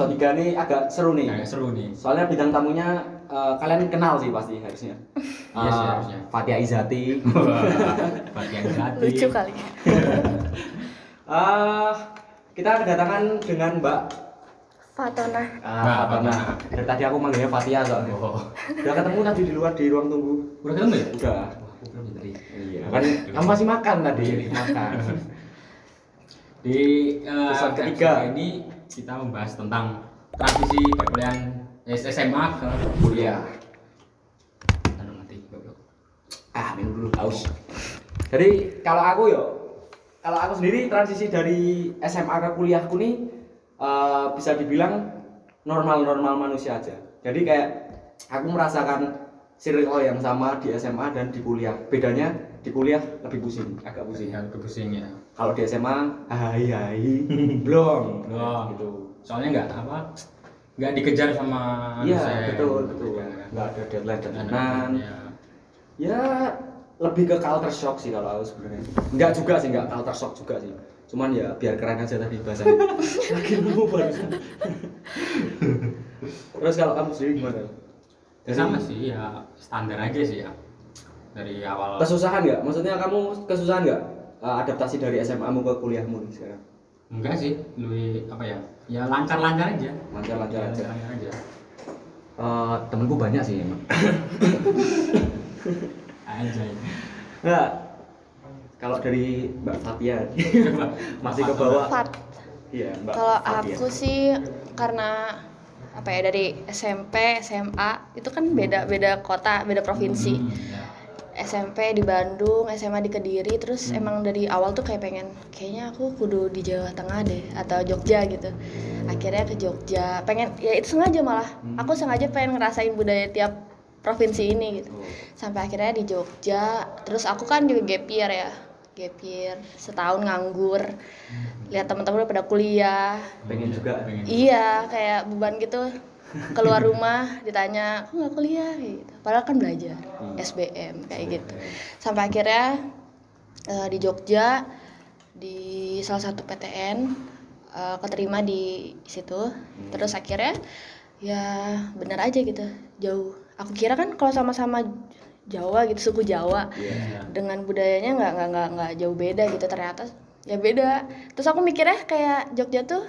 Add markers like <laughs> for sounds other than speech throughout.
episode 3 ini Episode 3 ini agak seru nih. agak seru nih. Soalnya bintang tamunya eh, kalian kenal sih pasti harusnya. Iya sih, Eh, harusnya. Fatia Izati. Bagian hati. lucu kali <laughs> Eh, kita kedatangan dengan Mbak Fatona Mbak uh, Fatona. Dari tadi aku manggilnya Fatia soalnya. Oh, Udah ketemu tadi di luar di ruang tunggu. udah ketemu ya? Udah. Wah, aku belum tadi. Iya, kan kamu masih makan tadi, makan. <laughs> Di eh, Episode ketiga. ini kita membahas tentang transisi perkuliahan SMA ke Kuliah. Tanam mati, goblok. Ah, minum dulu haus. Jadi kalau aku yo, kalau aku sendiri transisi dari SMA ke kuliahku nih eh, bisa dibilang normal-normal manusia aja. Jadi kayak aku merasakan circle yang sama di SMA dan di kuliah. Bedanya di kuliah lebih pusing, agak. Pusing, agak pusing ya. Kalau di SMA, hai hai, <laughs> belum, Belum. gitu. Soalnya nggak apa, nggak dikejar sama Iya, betul, gitu betul. kan. Nggak ada deadline Nggak deadlinean. ya. ya lebih ke culture shock sih kalau aku sebenarnya enggak juga sih enggak culture shock juga sih cuman ya biar keren aja tadi bahasanya <laughs> lagi nemu barusan terus kalau kamu sendiri gimana Ya sama sih ya standar aja sih ya dari awal kesusahan nggak maksudnya kamu kesusahan nggak eh, adaptasi dari SMA mu ke kuliahmu sekarang? Enggak sih lebih apa ya? Ya lancar lancar aja. Lancar-lancar aja. Lancar aja. Eh, temenku banyak sih emang. Aja Nggak. kalau dari Mbak Fatia <laughs> masih ke bawah Fat. Iya Mbak kalau aku sih karena apa ya dari SMP SMA itu kan beda beda kota beda provinsi. Hmm, ya. SMP di Bandung SMA di Kediri terus emang dari awal tuh kayak pengen kayaknya aku kudu di Jawa Tengah deh atau Jogja gitu. Akhirnya ke Jogja pengen ya itu sengaja malah. Aku sengaja pengen ngerasain budaya tiap provinsi ini gitu. Oh. sampai akhirnya di Jogja terus aku kan juga gap year ya gap year setahun nganggur. Lihat teman-teman udah pada kuliah. Pengen juga pengen iya kayak beban gitu keluar rumah ditanya kok nggak kuliah? Gitu. Padahal kan belajar Hmm. SBM kayak gitu. Sampai akhirnya eh, di Jogja di salah satu PTN eh, keterima di situ. Terus akhirnya ya bener aja gitu jauh. Aku kira kan kalau sama-sama Jawa gitu suku Jawa Iya. dengan budayanya nggak nggak nggak jauh beda gitu ternyata. Ya beda. Terus aku mikirnya kayak Jogja tuh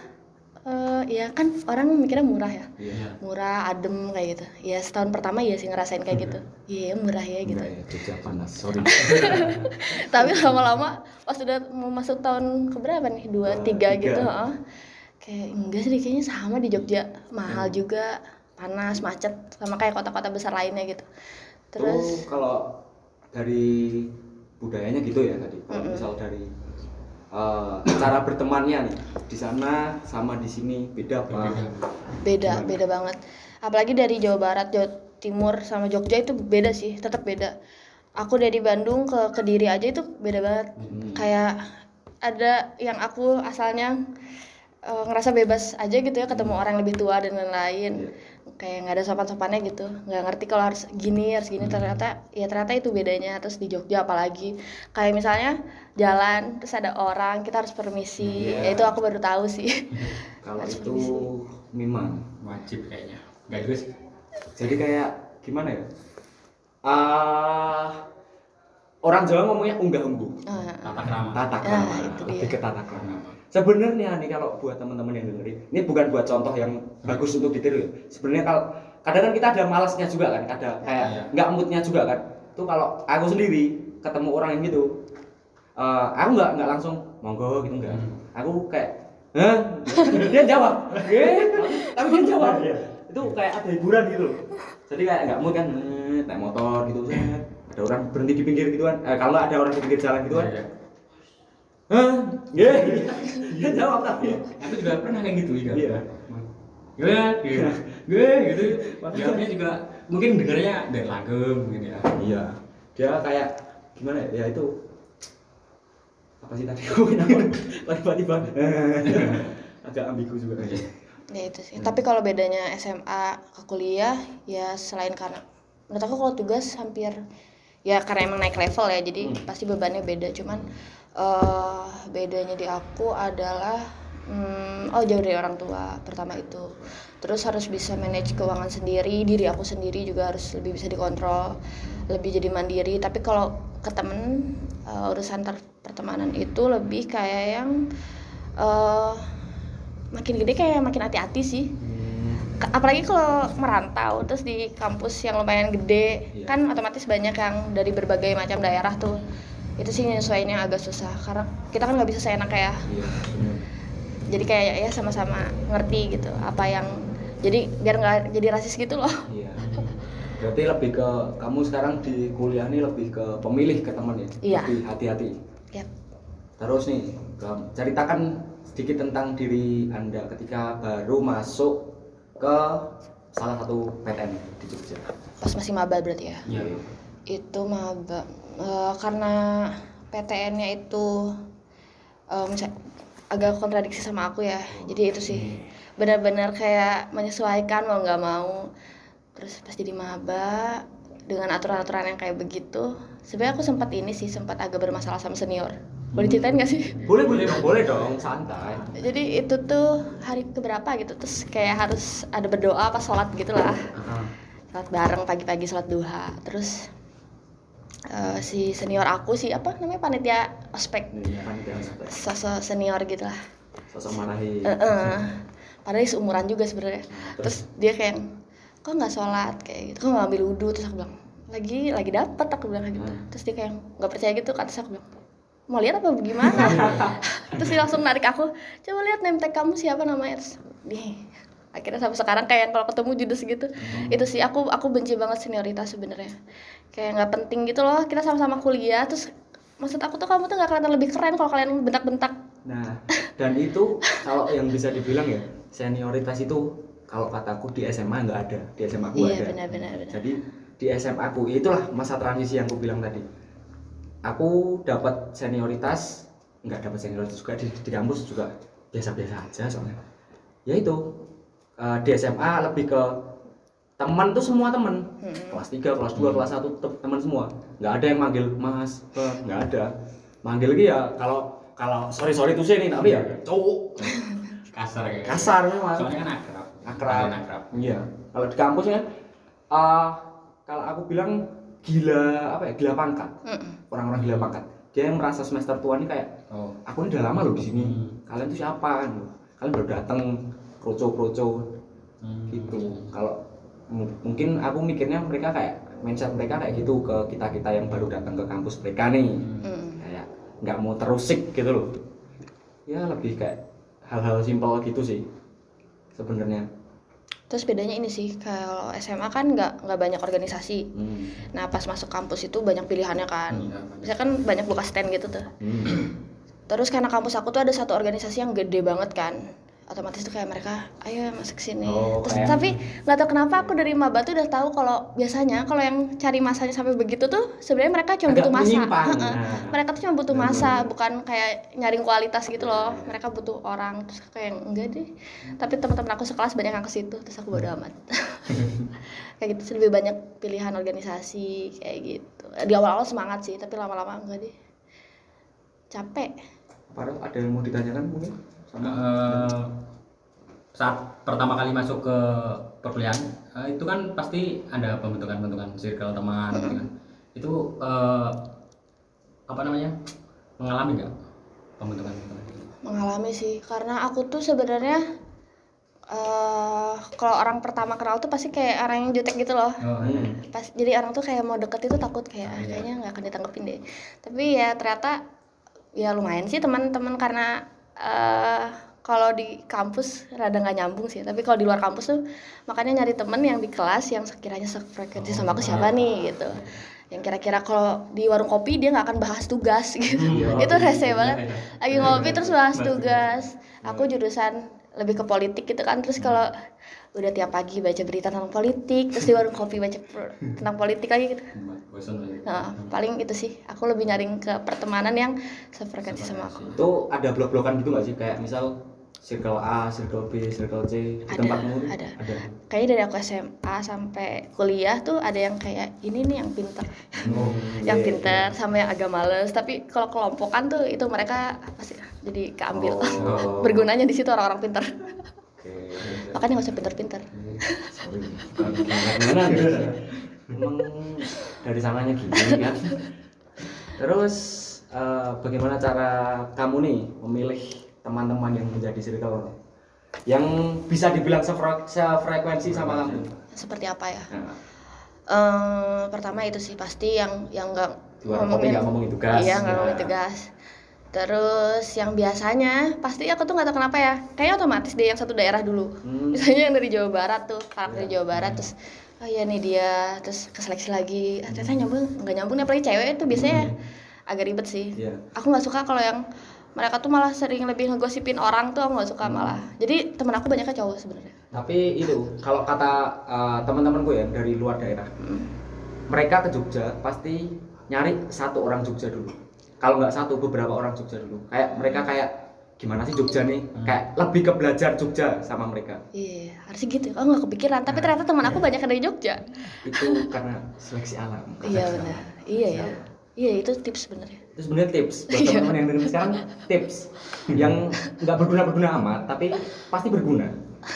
eh ya kan orang mikirnya murah ya Iya. murah adem kayak gitu ya setahun pertama ya sih ngerasain kayak gitu iya murah ya gitu ya, Jogja panas, sorry. <laughs> tapi lama-lama pas udah mau masuk tahun keberapa nih dua Dua, tiga tiga. gitu heeh. kayak enggak sih kayaknya sama di Jogja mahal Hmm. juga panas macet sama kayak kota-kota besar lainnya gitu Terus kalau dari budayanya gitu ya tadi. Kalau Mm-mm. misal dari eh, cara bertemannya nih di sana sama di sini beda apa? Berbeda. beda Gimana? beda banget apalagi dari Jawa Barat Jawa Timur sama Jogja itu beda sih tetap beda aku dari Bandung ke Kediri aja itu beda banget Hmm. kayak ada yang aku asalnya eh, ngerasa bebas aja gitu ya ketemu orang lebih tua dan lain-lain kayak nggak ada sopan-sopannya gitu nggak ngerti kalau harus gini harus gini ternyata ya ternyata itu bedanya terus di Jogja apalagi kayak misalnya jalan terus ada orang kita harus permisi Iya. ya itu aku baru tahu sih <laughs> Kalau Harus itu permisi. memang. wajib kayaknya nggak juga sih Jadi kayak gimana ya? Ah orang Jawa ngomongnya unggah ungguh. Ah, tata krama Tata krama. itu Lebih ke tata krama. Sebenarnya nih kalau buat teman-teman yang dengerin, ini bukan buat contoh yang bagus untuk ditiru ya. Sebenarnya kalau kadang kan kita ada malasnya juga kan, ada kayak Iya. nggak moodnya juga kan. Tuh kalau aku sendiri ketemu orang yang gitu, eh, aku nggak nggak langsung monggo gitu nggak. Hmm. Aku kayak, hah? dia jawab, eh, tapi dia jawab. Itu kayak ada hiburan gitu. Jadi kayak nggak mood kan, eh, naik motor gitu, ada orang berhenti di pinggir gitu kan. Eh, kalau ada orang di pinggir jalan gitu kan, Iya, iya. Hah? Iya. Dia jawab tapi. aku juga pernah kayak gitu juga Iya. gue gue gue gitu jawabnya juga mungkin dengarnya dari langgeng mungkin ya Iya. Dia kayak gimana ya? Ya itu apa sih tadi aku kenapa tiba-tiba <laughs> agak ambigu juga. ya itu sih tapi kalau bedanya SMA ke kuliah ya selain karena menurut aku kalau tugas hampir ya karena emang naik level ya jadi Hmm. pasti bebannya beda cuman eh bedanya di aku adalah hmm, oh jauh dari orang tua pertama itu. Terus harus bisa manage keuangan sendiri diri aku sendiri juga harus lebih bisa dikontrol lebih jadi mandiri. Tapi kalau ke temen eh, urusan ter- pertemanan itu lebih kayak yang eh makin gede kayak makin hati-hati sih. Ka- apalagi kalau merantau terus di kampus yang lumayan gede Iya. kan otomatis banyak yang dari berbagai macam daerah tuh itu sih nyesuaiinnya agak susah karena kita kan nggak bisa seenak ya Iya, jadi kayak ya sama-sama ngerti gitu apa yang jadi biar nggak jadi rasis gitu loh Iya. Berarti lebih ke kamu sekarang di kuliah ini lebih ke pemilih ke teman ya? Iya. Lebih hati-hati. ya Terus nih, ceritakan sedikit tentang diri Anda ketika baru masuk ke salah satu PTN di Jogja. pas masih maba berarti ya Iya. Itu maba Eh, karena PTN-nya itu misal- agak kontradiksi sama aku ya. Jadi itu sih benar-benar kayak menyesuaikan mau nggak mau. Terus pas jadi maba dengan aturan-aturan yang kayak begitu sebenarnya aku sempat ini sih sempat agak bermasalah sama senior. Boleh ceritain nggak sih? Boleh, boleh dong, boleh dong, santai. jadi itu tuh hari keberapa gitu terus kayak harus ada berdoa pas sholat gitu lah. Sholat bareng pagi-pagi sholat duha. Terus eh, si senior aku sih apa namanya panitia ospek. Iya, panitia ospek. sosok senior gitu lah. Sosok marahi. Eh, eh. padahal seumuran juga sebenarnya. Terus dia kayak kok nggak sholat? Kayak gitu. Kok nggak ambil wudhu? Terus aku bilang lagi lagi dapet aku bilang kayak gitu. Hmm. terus dia kayak nggak percaya gitu terus aku bilang mau lihat apa gimana? <laughs> Terus dia langsung narik aku coba lihat name tag kamu siapa namanya? Terus dia akhirnya sampai sekarang kayak kalau ketemu judes gitu itu sih aku aku benci banget senioritas sebenarnya kayak nggak penting gitu loh kita sama-sama kuliah terus maksud aku tuh kamu tuh nggak kelihatan lebih keren kalau kalian bentak-bentak Nah, dan itu kalau yang bisa dibilang ya, senioritas itu kalau kataku di SMA nggak ada, di SMA aku iya ada. benar-benar benar. Jadi di SMA aku itulah masa transisi yang aku bilang tadi. Aku dapat senioritas, nggak dapat senioritas juga di, di kampus juga biasa-biasa aja soalnya. Ya itu eh, di SMA lebih ke teman tuh semua teman. Hmm. Kelas 3, kelas 2, kelas 1 tetap teman semua. Nggak ada yang manggil Mas, nggak ada. Manggil lagi ya kalau kalau sorry sorry tuh sih nih tapi ya cowok <laughs> Kasar kayak. gitu. kasar memang. Soalnya kan akrab. Akrab. Akrab. Iya. Kalau di kampus kan eh, kalau aku bilang gila apa ya gila pangkat Mm-mm. orang-orang gila pangkat dia yang merasa semester tua ini kayak Oh. aku ini udah lama loh di sini Hmm. kalian tuh siapa gitu. kalian baru datang kroco-kroco Hmm. gitu kalau mu- mungkin aku mikirnya mereka kayak mindset mereka kayak gitu ke kita kita yang baru datang ke kampus mereka nih Hmm. Mm. kayak nggak mau terusik gitu loh ya lebih kayak hal-hal simpel gitu sih sebenarnya Terus bedanya ini sih kalau SMA kan nggak nggak banyak organisasi. hmm. Nah pas masuk kampus itu banyak pilihannya kan. Iya, banyak. Misalnya kan banyak buka stand gitu tuh. Hmm. Terus karena kampus aku tuh ada satu organisasi yang gede banget kan. Otomatis tuh kayak mereka, ayo masuk sini. Oh, Terus kayak- tapi nggak tahu kenapa aku dari maba tuh udah tahu kalau biasanya kalau yang cari masanya sampai begitu tuh sebenarnya mereka cuma Agak butuh masa. Nah. Mereka tuh cuma butuh masa, bukan kayak nyaring kualitas gitu loh. Mereka butuh orang. Terus kayak enggak deh. Tapi teman-teman aku sekelas banyak yang ke situ, terus aku bodo amat. <laughs> kayak gitu sih, lebih banyak pilihan organisasi kayak gitu. Di awal-awal semangat sih, tapi lama-lama enggak deh. Capek. Farel, ada yang mau ditanyakan mungkin sama Eh, saat pertama kali masuk ke perkuliahan eh, itu kan pasti ada pembentukan-pembentukan circle teman gitu kan. Itu eh, apa namanya? Mengalami nggak pembentukan-pembentukan itu? mengalami sih karena aku tuh sebenarnya eh kalau orang pertama kenal tuh pasti kayak orang yang jutek gitu loh Oh, iya. Pas jadi orang tuh kayak mau deket itu takut kayak "Ah, Iya. kayaknya nggak akan ditanggepin deh tapi ya ternyata ya lumayan sih teman-teman karena eh kalau di kampus rada nggak nyambung sih tapi kalau di luar kampus tuh makanya nyari temen yang di kelas yang sekiranya sefrekuensi sama aku siapa nih gitu. Yang kira-kira kalau di warung kopi dia nggak akan bahas tugas gitu. Iya. itu rese banget Iya, iya. lagi ngopi terus bahas Bahas tugas. aku jurusan lebih ke politik gitu kan. Terus kalau udah tiap pagi baca berita tentang politik terus di warung kopi baca tentang politik lagi gitu. Nah paling itu sih. Aku lebih nyaring ke pertemanan yang sefrekuensi sama aku. itu ada blok-blokan gitu nggak sih? Kayak misal circle A, circle B, circle C di Ada, tempatmu? ada. Ada. kayaknya dari aku SMA sampai kuliah tuh ada yang kayak ini nih yang pinter Oh, <laughs> yang Iya, pinter sama yang agak males tapi kalau kelompokan tuh itu mereka pasti jadi keambil Oh. <laughs> bergunanya di situ orang-orang pinter Oke. makanya nggak usah pinter-pinter gimana gitu. Emang dari sananya gini kan. Terus eh, bagaimana cara kamu nih memilih teman-teman yang menjadi circle. Yang bisa dibilang sefre- sefrekuensi sama kamu? seperti apa ya? Nah, Eh, pertama itu sih pasti yang yang nggak kopi nggak ngomongin tugas. iya nggak Nah. ngomongin tugas. Terus yang biasanya pasti aku tuh nggak tahu kenapa ya. Kayaknya otomatis deh yang satu daerah dulu. Hmm. misalnya yang dari Jawa Barat tuh karakter Jawa Barat terus oh iya nih dia terus keseleksi lagi. Ah, ternyata nyambung nggak nyambung nih apalagi cewek itu biasanya agak ribet sih. Iya. aku nggak suka kalau yang mereka tuh malah sering lebih ngegosipin orang tuh aku nggak suka malah. Jadi temen aku banyaknya cowok sebenarnya. Tapi itu kalau kata uh, teman-temanku ya dari luar daerah, mereka ke Jogja pasti nyari satu orang Jogja dulu. Kalau nggak satu beberapa orang Jogja dulu. Kayak mereka kayak gimana sih Jogja nih? Kayak lebih ke belajar Jogja sama mereka. iya harusnya gitu. Oh nggak kepikiran. Tapi ternyata teman aku banyak yang dari Jogja. Itu karena seleksi alam. iya benar. Iya ya iya itu tips sebenarnya Itu sebenarnya tips buat Iya. teman-teman yang dengerin sekarang tips yang nggak berguna-berguna amat tapi pasti berguna.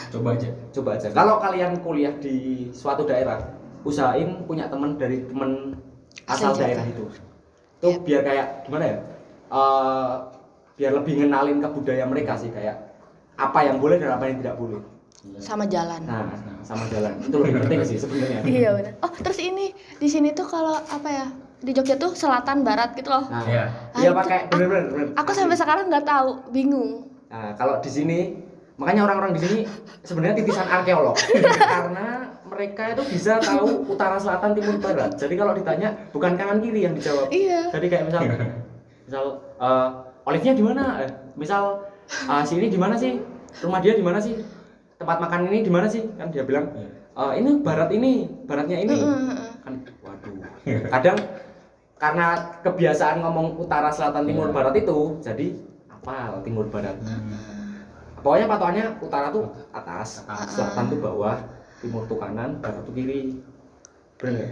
coba aja Coba aja. Kalau kalian kuliah di suatu daerah, usahain punya teman dari teman asal Asal daerah itu. Itu biar kayak gimana ya? Eh, biar lebih ngenalin ke budaya mereka sih kayak apa yang boleh dan apa yang tidak boleh. sama jalan Nah, sama jalan. Itu lebih penting sih sebenarnya. iya benar oh terus ini di sini tuh kalau apa ya di Jogja tuh selatan barat gitu loh Nah, Iya. iya pakai bener-bener. bener. aku sampai sekarang nggak tahu bingung Nah, kalau di sini makanya orang-orang di sini sebenarnya titisan arkeolog <laughs> karena mereka itu bisa tahu utara selatan timur barat. Jadi kalau ditanya bukan kanan kiri yang dijawab. iya Jadi kayak misal <laughs> misal eh Olive-nya di mana? Eh, misal eh, si ini di mana sih? Rumah dia di mana sih? Tempat makan ini di mana sih? Kan dia bilang "Eh, ini barat ini, baratnya ini. Kan waduh. Kadang karena kebiasaan ngomong utara selatan timur Iya. barat itu jadi apa timur barat. Pokoknya patokannya utara tuh atas, Atas. selatan tuh bawah timur tuh kanan barat tuh kiri. Bener nggak?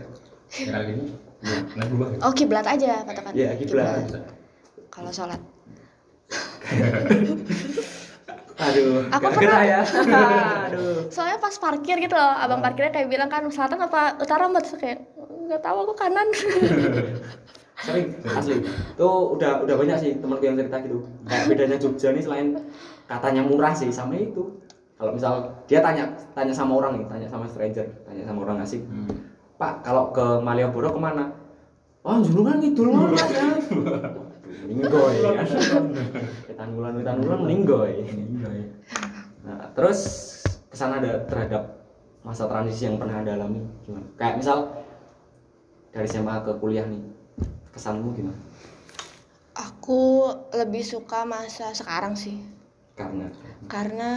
ya ini? Ya nggak berubah ya oh kiblat aja patokan Iya, kiblat. Kalau sholat. <laughs> Aduh Aku pernah- ya. <laughs> Aduh. Soalnya pas parkir gitu loh abang parkirnya kayak bilang kan selatan apa utara mbak? Kayak nggak tahu aku kanan <laughs> sering asli tuh udah udah banyak sih temanku yang cerita gitu kayak bedanya Jogja nih selain katanya murah sih sama itu kalau misal dia tanya tanya sama orang nih tanya sama stranger tanya sama orang asing Hmm. Pak, kalau ke Malioboro ke mana? Oh, Junungan ngidul ya? <laughs> Ninggoy kan. Ketanggulan ketanggulan ninggoy. Iya, iya. Nah, terus kesan ada terhadap masa transisi yang pernah anda alami gimana? Kayak misal dari SMA ke kuliah nih, kesanmu gimana? aku lebih suka masa sekarang sih. Karena? Karena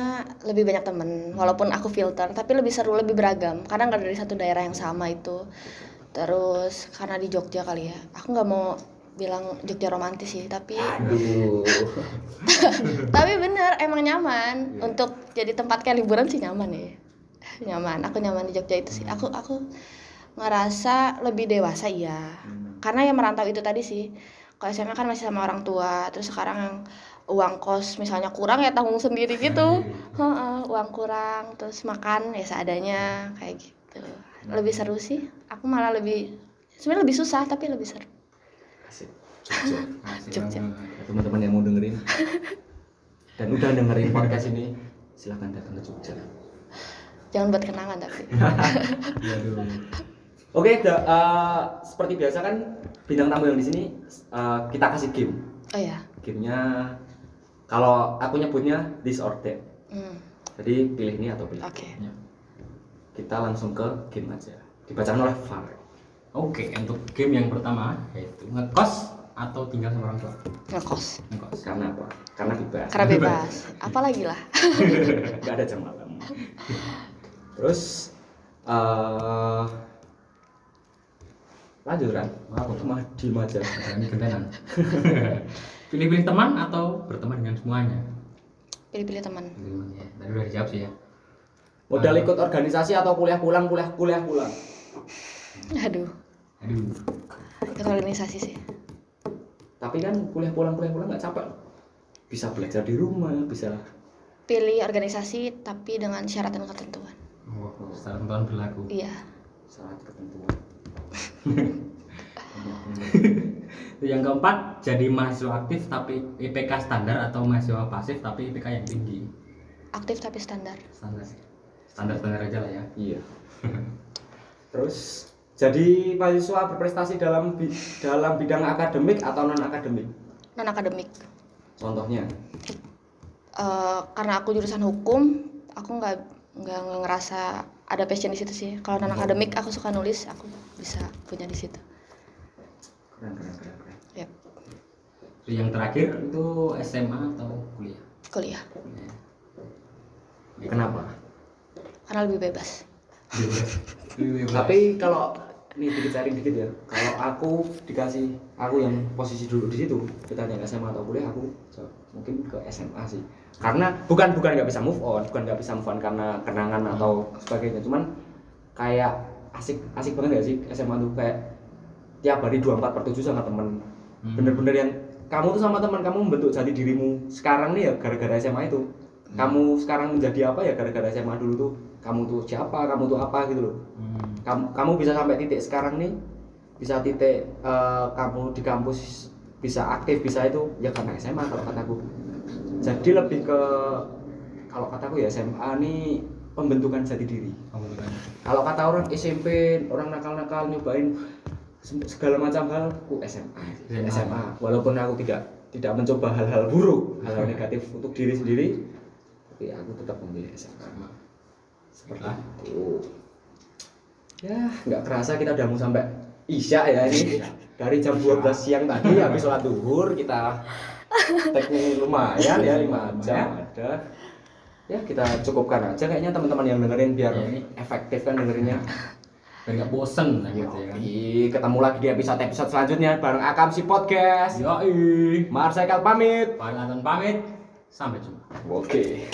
lebih banyak temen walaupun aku filter tapi lebih seru lebih beragam. Karena nggak dari satu daerah yang sama itu. Terus karena di Jogja kali ya aku nggak mau bilang Jogja romantis sih tapi aduh, <laughs> tapi bener emang nyaman. Iya. untuk jadi tempat kayak liburan sih nyaman ya. Nyaman aku nyaman di Jogja itu sih. Aku aku ngerasa lebih dewasa iya. Karena yang merantau itu tadi sih kalau SMA kan masih sama orang tua terus sekarang yang uang kos misalnya kurang ya tanggung sendiri gitu. Heeh, uang kurang terus makan ya seadanya kayak gitu. Lebih seru sih. Aku malah lebih sebenarnya lebih susah tapi lebih seru. Asik. Jogja. Ya, teman-teman yang mau dengerin. Dan udah dengerin podcast ini silahkan datang ke Jogja. jangan buat kenangan tapi. <laughs> Iya, aduh. Oke, da- eh, seperti biasa kan bintang tamu yang di sini eh, kita kasih game. oh ya Gamenya kalau aku nyebutnya this or that. hmm, Jadi pilih ini atau pilih. oke Ya. Kita langsung ke game aja. Dibacakan oleh Far. Oke, untuk game yang pertama yaitu ngekos atau tinggal sama orang tua. ngekos Ngekos. Karena apa? Karena bebas. karena <laughs> bebas apalagi lah <laughs> Gak ada jam malam. Terus eh lanjut kan? Wow. Aku mah diem aja. Ini gentenan. <laughs> Pilih-pilih teman atau berteman dengan semuanya? pilih-pilih teman ya, tadi udah dijawab sih ya Modal ikut organisasi atau kuliah pulang, kuliah kuliah pulang. aduh aduh ikut organisasi sih Tapi kan kuliah pulang kuliah pulang nggak capek. Bisa belajar di rumah, bisa pilih organisasi tapi dengan syarat dan ketentuan oh, secara tentuan berlaku iya syarat ketentuan. Yang keempat jadi mahasiswa aktif tapi IPK standar atau mahasiswa pasif tapi IPK yang tinggi. Aktif tapi standar. Standar. Standar standar aja lah ya. Iya. <laughs> Terus jadi mahasiswa berprestasi dalam bi- dalam bidang akademik atau non akademik. non akademik Contohnya, Eh, karena aku jurusan hukum aku nggak nggak ngerasa ada passion di situ sih kalau non akademik aku suka nulis aku bisa punya di situ keren keren keren. keren. Yap, Terus yang terakhir itu SMA atau kuliah kuliah Ya. Kenapa? karena lebih bebas Bebas. Bebas. Tapi kalau nih dikit sharing dikit ya. Kalau aku dikasih aku yang posisi dulu di situ, ditanya SMA atau kuliah, aku jawab, mungkin ke SMA sih. Karena bukan bukan nggak bisa move on, bukan nggak bisa move on karena kenangan atau sebagainya. Cuman kayak asik asik banget gak sih SMA tuh? Kayak tiap hari 24 per 7 sama temen. Hmm. bener-bener yang kamu tuh sama teman kamu membentuk jati dirimu sekarang nih ya gara-gara SMA itu. Kamu sekarang menjadi apa ya gara-gara SMA dulu tuh? Kamu tuh siapa kamu tuh apa gitu loh. Hmm. kamu, kamu bisa sampai titik sekarang nih bisa titik eh, kamu di kampus bisa aktif bisa itu ya karena SMA kalau kataku jadi lebih ke kalau kataku ya SMA nih pembentukan jati diri. Kamu tuh kan. kalau kata orang SMP orang nakal-nakal nyobain se- segala macam hal ku SMA SMA. SMA walaupun aku tidak tidak mencoba hal-hal buruk hal-hal <laughs> negatif untuk diri sendiri tapi aku tetap memilih SMA seperti Ah. itu. Ya nggak kerasa kita udah mau sampai isya ya ini. Dari jam 12 siang tadi <laughs> habis sholat duhur kita teknik lumayan ya 5 jam ada. Ya kita cukupkan aja kayaknya teman-teman yang dengerin biar Ya, ini. efektif kan dengerinnya. <laughs> Biar nggak bosen lah gitu ya kan. ketemu lagi di episode episode selanjutnya bareng Akamsi Podcast. Yoi. Marsekal pamit. Pak pamit. Sampai jumpa. Oke